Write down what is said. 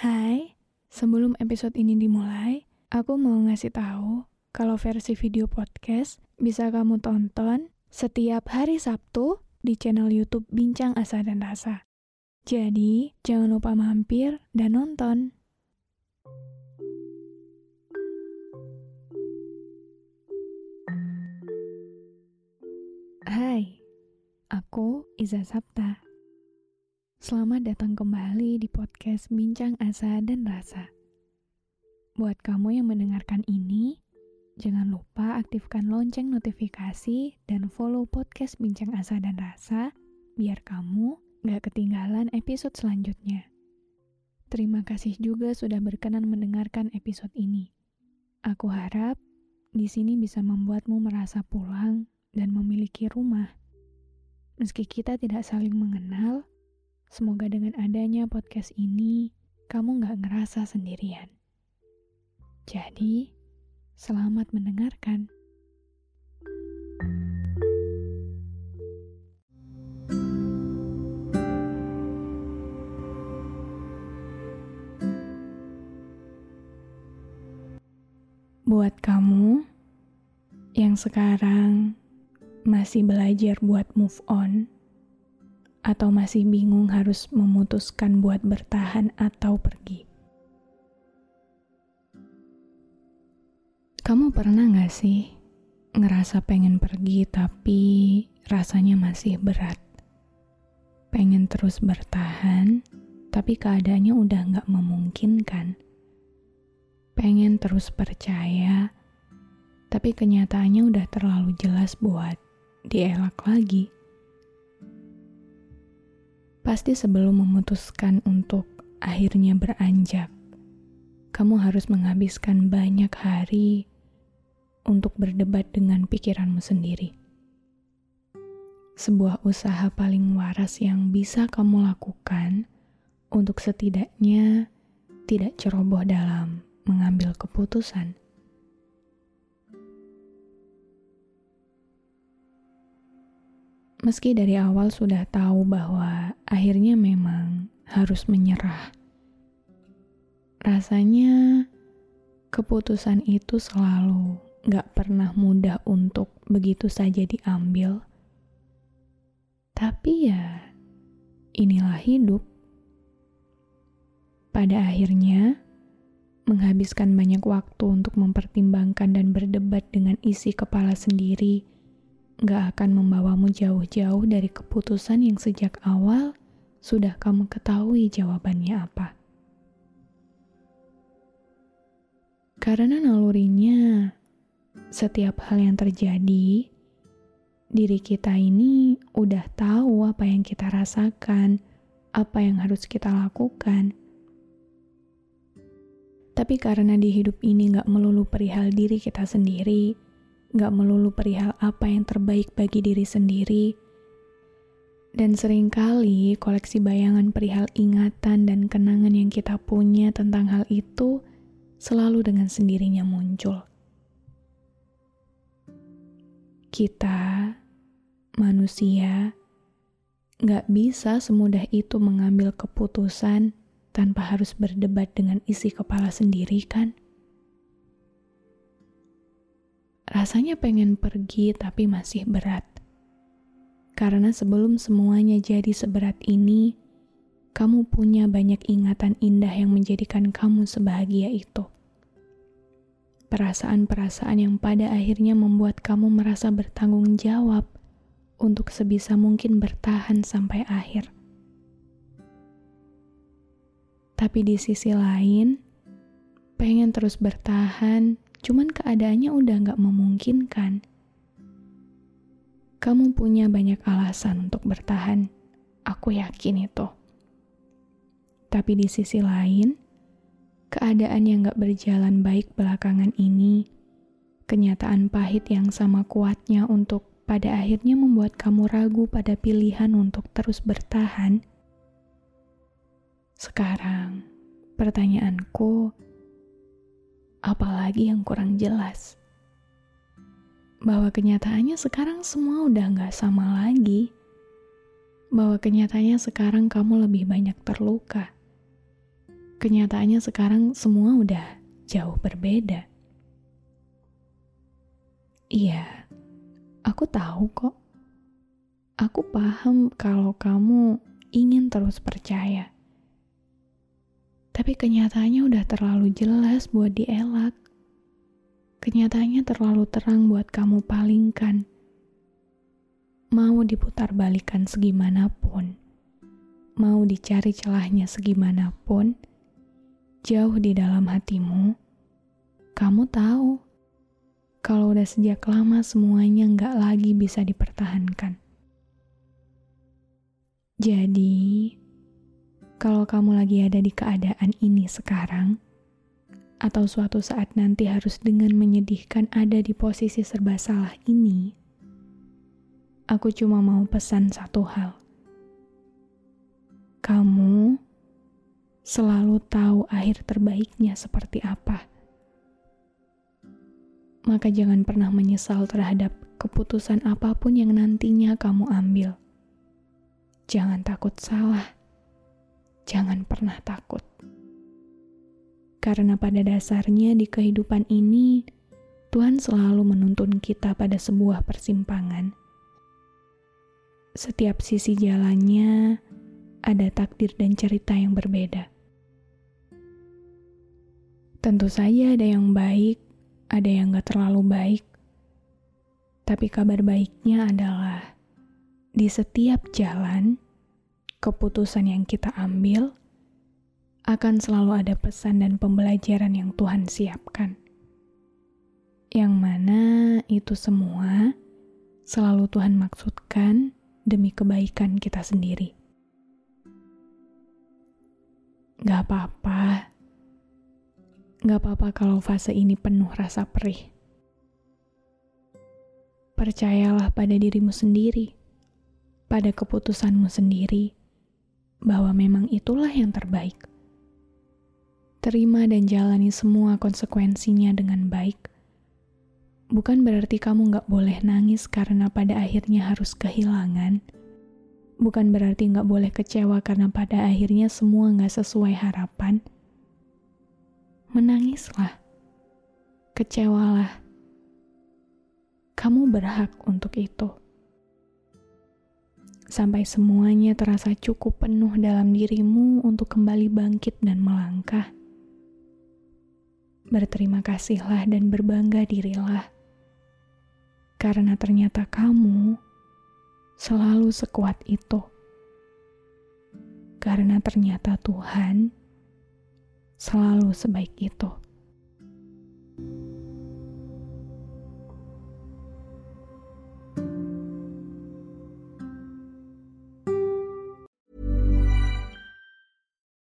Hai, sebelum episode ini dimulai, aku mau ngasih tahu kalau versi video podcast bisa kamu tonton setiap hari Sabtu di channel YouTube Bincang Asa dan Rasa. Jadi, jangan lupa mampir dan nonton. Hai, aku Iza Sapta. Selamat datang kembali di podcast Bincang Asa dan Rasa. Buat kamu yang mendengarkan ini, jangan lupa aktifkan lonceng notifikasi dan follow podcast Bincang Asa dan Rasa biar kamu gak ketinggalan episode selanjutnya. Terima kasih juga sudah berkenan mendengarkan episode ini. Aku harap di sini bisa membuatmu merasa pulang dan memiliki rumah. Meski kita tidak saling mengenal, semoga dengan adanya podcast ini, kamu gak ngerasa sendirian. Jadi, selamat mendengarkan. Buat kamu yang sekarang masih belajar buat move on, atau masih bingung harus memutuskan buat bertahan atau pergi, kamu pernah gak sih ngerasa pengen pergi tapi rasanya masih berat? Pengen terus bertahan, tapi keadaannya udah gak memungkinkan pengen terus percaya, tapi kenyataannya udah terlalu jelas buat dielak lagi. Pasti sebelum memutuskan untuk akhirnya beranjak, kamu harus menghabiskan banyak hari untuk berdebat dengan pikiranmu sendiri. Sebuah usaha paling waras yang bisa kamu lakukan untuk setidaknya tidak ceroboh dalam mengambil keputusan. Meski dari awal sudah tahu bahwa akhirnya memang harus menyerah, rasanya keputusan itu selalu gak pernah mudah untuk begitu saja diambil. Tapi ya, inilah hidup. Pada akhirnya, menghabiskan banyak waktu untuk mempertimbangkan dan berdebat dengan isi kepala sendiri, gak akan membawamu jauh-jauh dari keputusan yang sejak awal sudah kamu ketahui jawabannya apa. Karena nalurinya, setiap hal yang terjadi, diri kita ini udah tahu apa yang kita rasakan, apa yang harus kita lakukan tapi karena di hidup ini gak melulu perihal diri kita sendiri, gak melulu perihal apa yang terbaik bagi diri sendiri, dan sering kali koleksi bayangan perihal ingatan dan kenangan yang kita punya tentang hal itu selalu dengan sendirinya muncul. Kita, manusia, gak bisa semudah itu mengambil keputusan tanpa harus berdebat dengan isi kepala sendiri kan? Rasanya pengen pergi tapi masih berat. Karena sebelum semuanya jadi seberat ini, kamu punya banyak ingatan indah yang menjadikan kamu sebahagia itu. Perasaan-perasaan yang pada akhirnya membuat kamu merasa bertanggung jawab untuk sebisa mungkin bertahan sampai akhir tapi di sisi lain, pengen terus bertahan, cuman keadaannya udah gak memungkinkan. Kamu punya banyak alasan untuk bertahan, aku yakin itu. Tapi di sisi lain, keadaan yang gak berjalan baik belakangan ini, kenyataan pahit yang sama kuatnya untuk pada akhirnya membuat kamu ragu pada pilihan untuk terus bertahan. Sekarang, pertanyaanku, apalagi yang kurang jelas? Bahwa kenyataannya sekarang semua udah gak sama lagi bahwa kenyataannya sekarang kamu lebih banyak terluka. Kenyataannya sekarang semua udah jauh berbeda. Iya, aku tahu kok. Aku paham kalau kamu ingin terus percaya. Tapi kenyataannya udah terlalu jelas buat dielak. Kenyataannya terlalu terang buat kamu palingkan mau diputar balikan segimanapun, mau dicari celahnya segimanapun, jauh di dalam hatimu, kamu tahu kalau udah sejak lama semuanya nggak lagi bisa dipertahankan. Jadi, kalau kamu lagi ada di keadaan ini sekarang, atau suatu saat nanti harus dengan menyedihkan ada di posisi serba salah ini, aku cuma mau pesan satu hal. Kamu selalu tahu akhir terbaiknya seperti apa. Maka jangan pernah menyesal terhadap keputusan apa pun yang nantinya kamu ambil. Jangan takut salah. Jangan pernah takut. Karena pada dasarnya di kehidupan ini, Tuhan selalu menuntun kita pada sebuah persimpangan setiap sisi jalannya ada takdir dan cerita yang berbeda. Tentu saja ada yang baik, ada yang gak terlalu baik. Tapi kabar baiknya adalah di setiap jalan, keputusan yang kita ambil akan selalu ada pesan dan pembelajaran yang Tuhan siapkan. Yang mana itu semua selalu Tuhan maksudkan demi kebaikan kita sendiri. Gak apa-apa. Gak apa-apa kalau fase ini penuh rasa perih. Percayalah pada dirimu sendiri, pada keputusanmu sendiri, bahwa memang itulah yang terbaik. Terima dan jalani semua konsekuensinya dengan baik bukan berarti kamu gak boleh nangis karena pada akhirnya harus kehilangan. Bukan berarti gak boleh kecewa karena pada akhirnya semua gak sesuai harapan. Menangislah. Kecewalah. Kamu berhak untuk itu. Sampai semuanya terasa cukup penuh dalam dirimu untuk kembali bangkit dan melangkah berterima kasihlah dan berbangga dirilah karena ternyata kamu selalu sekuat itu. Karena ternyata Tuhan selalu sebaik itu.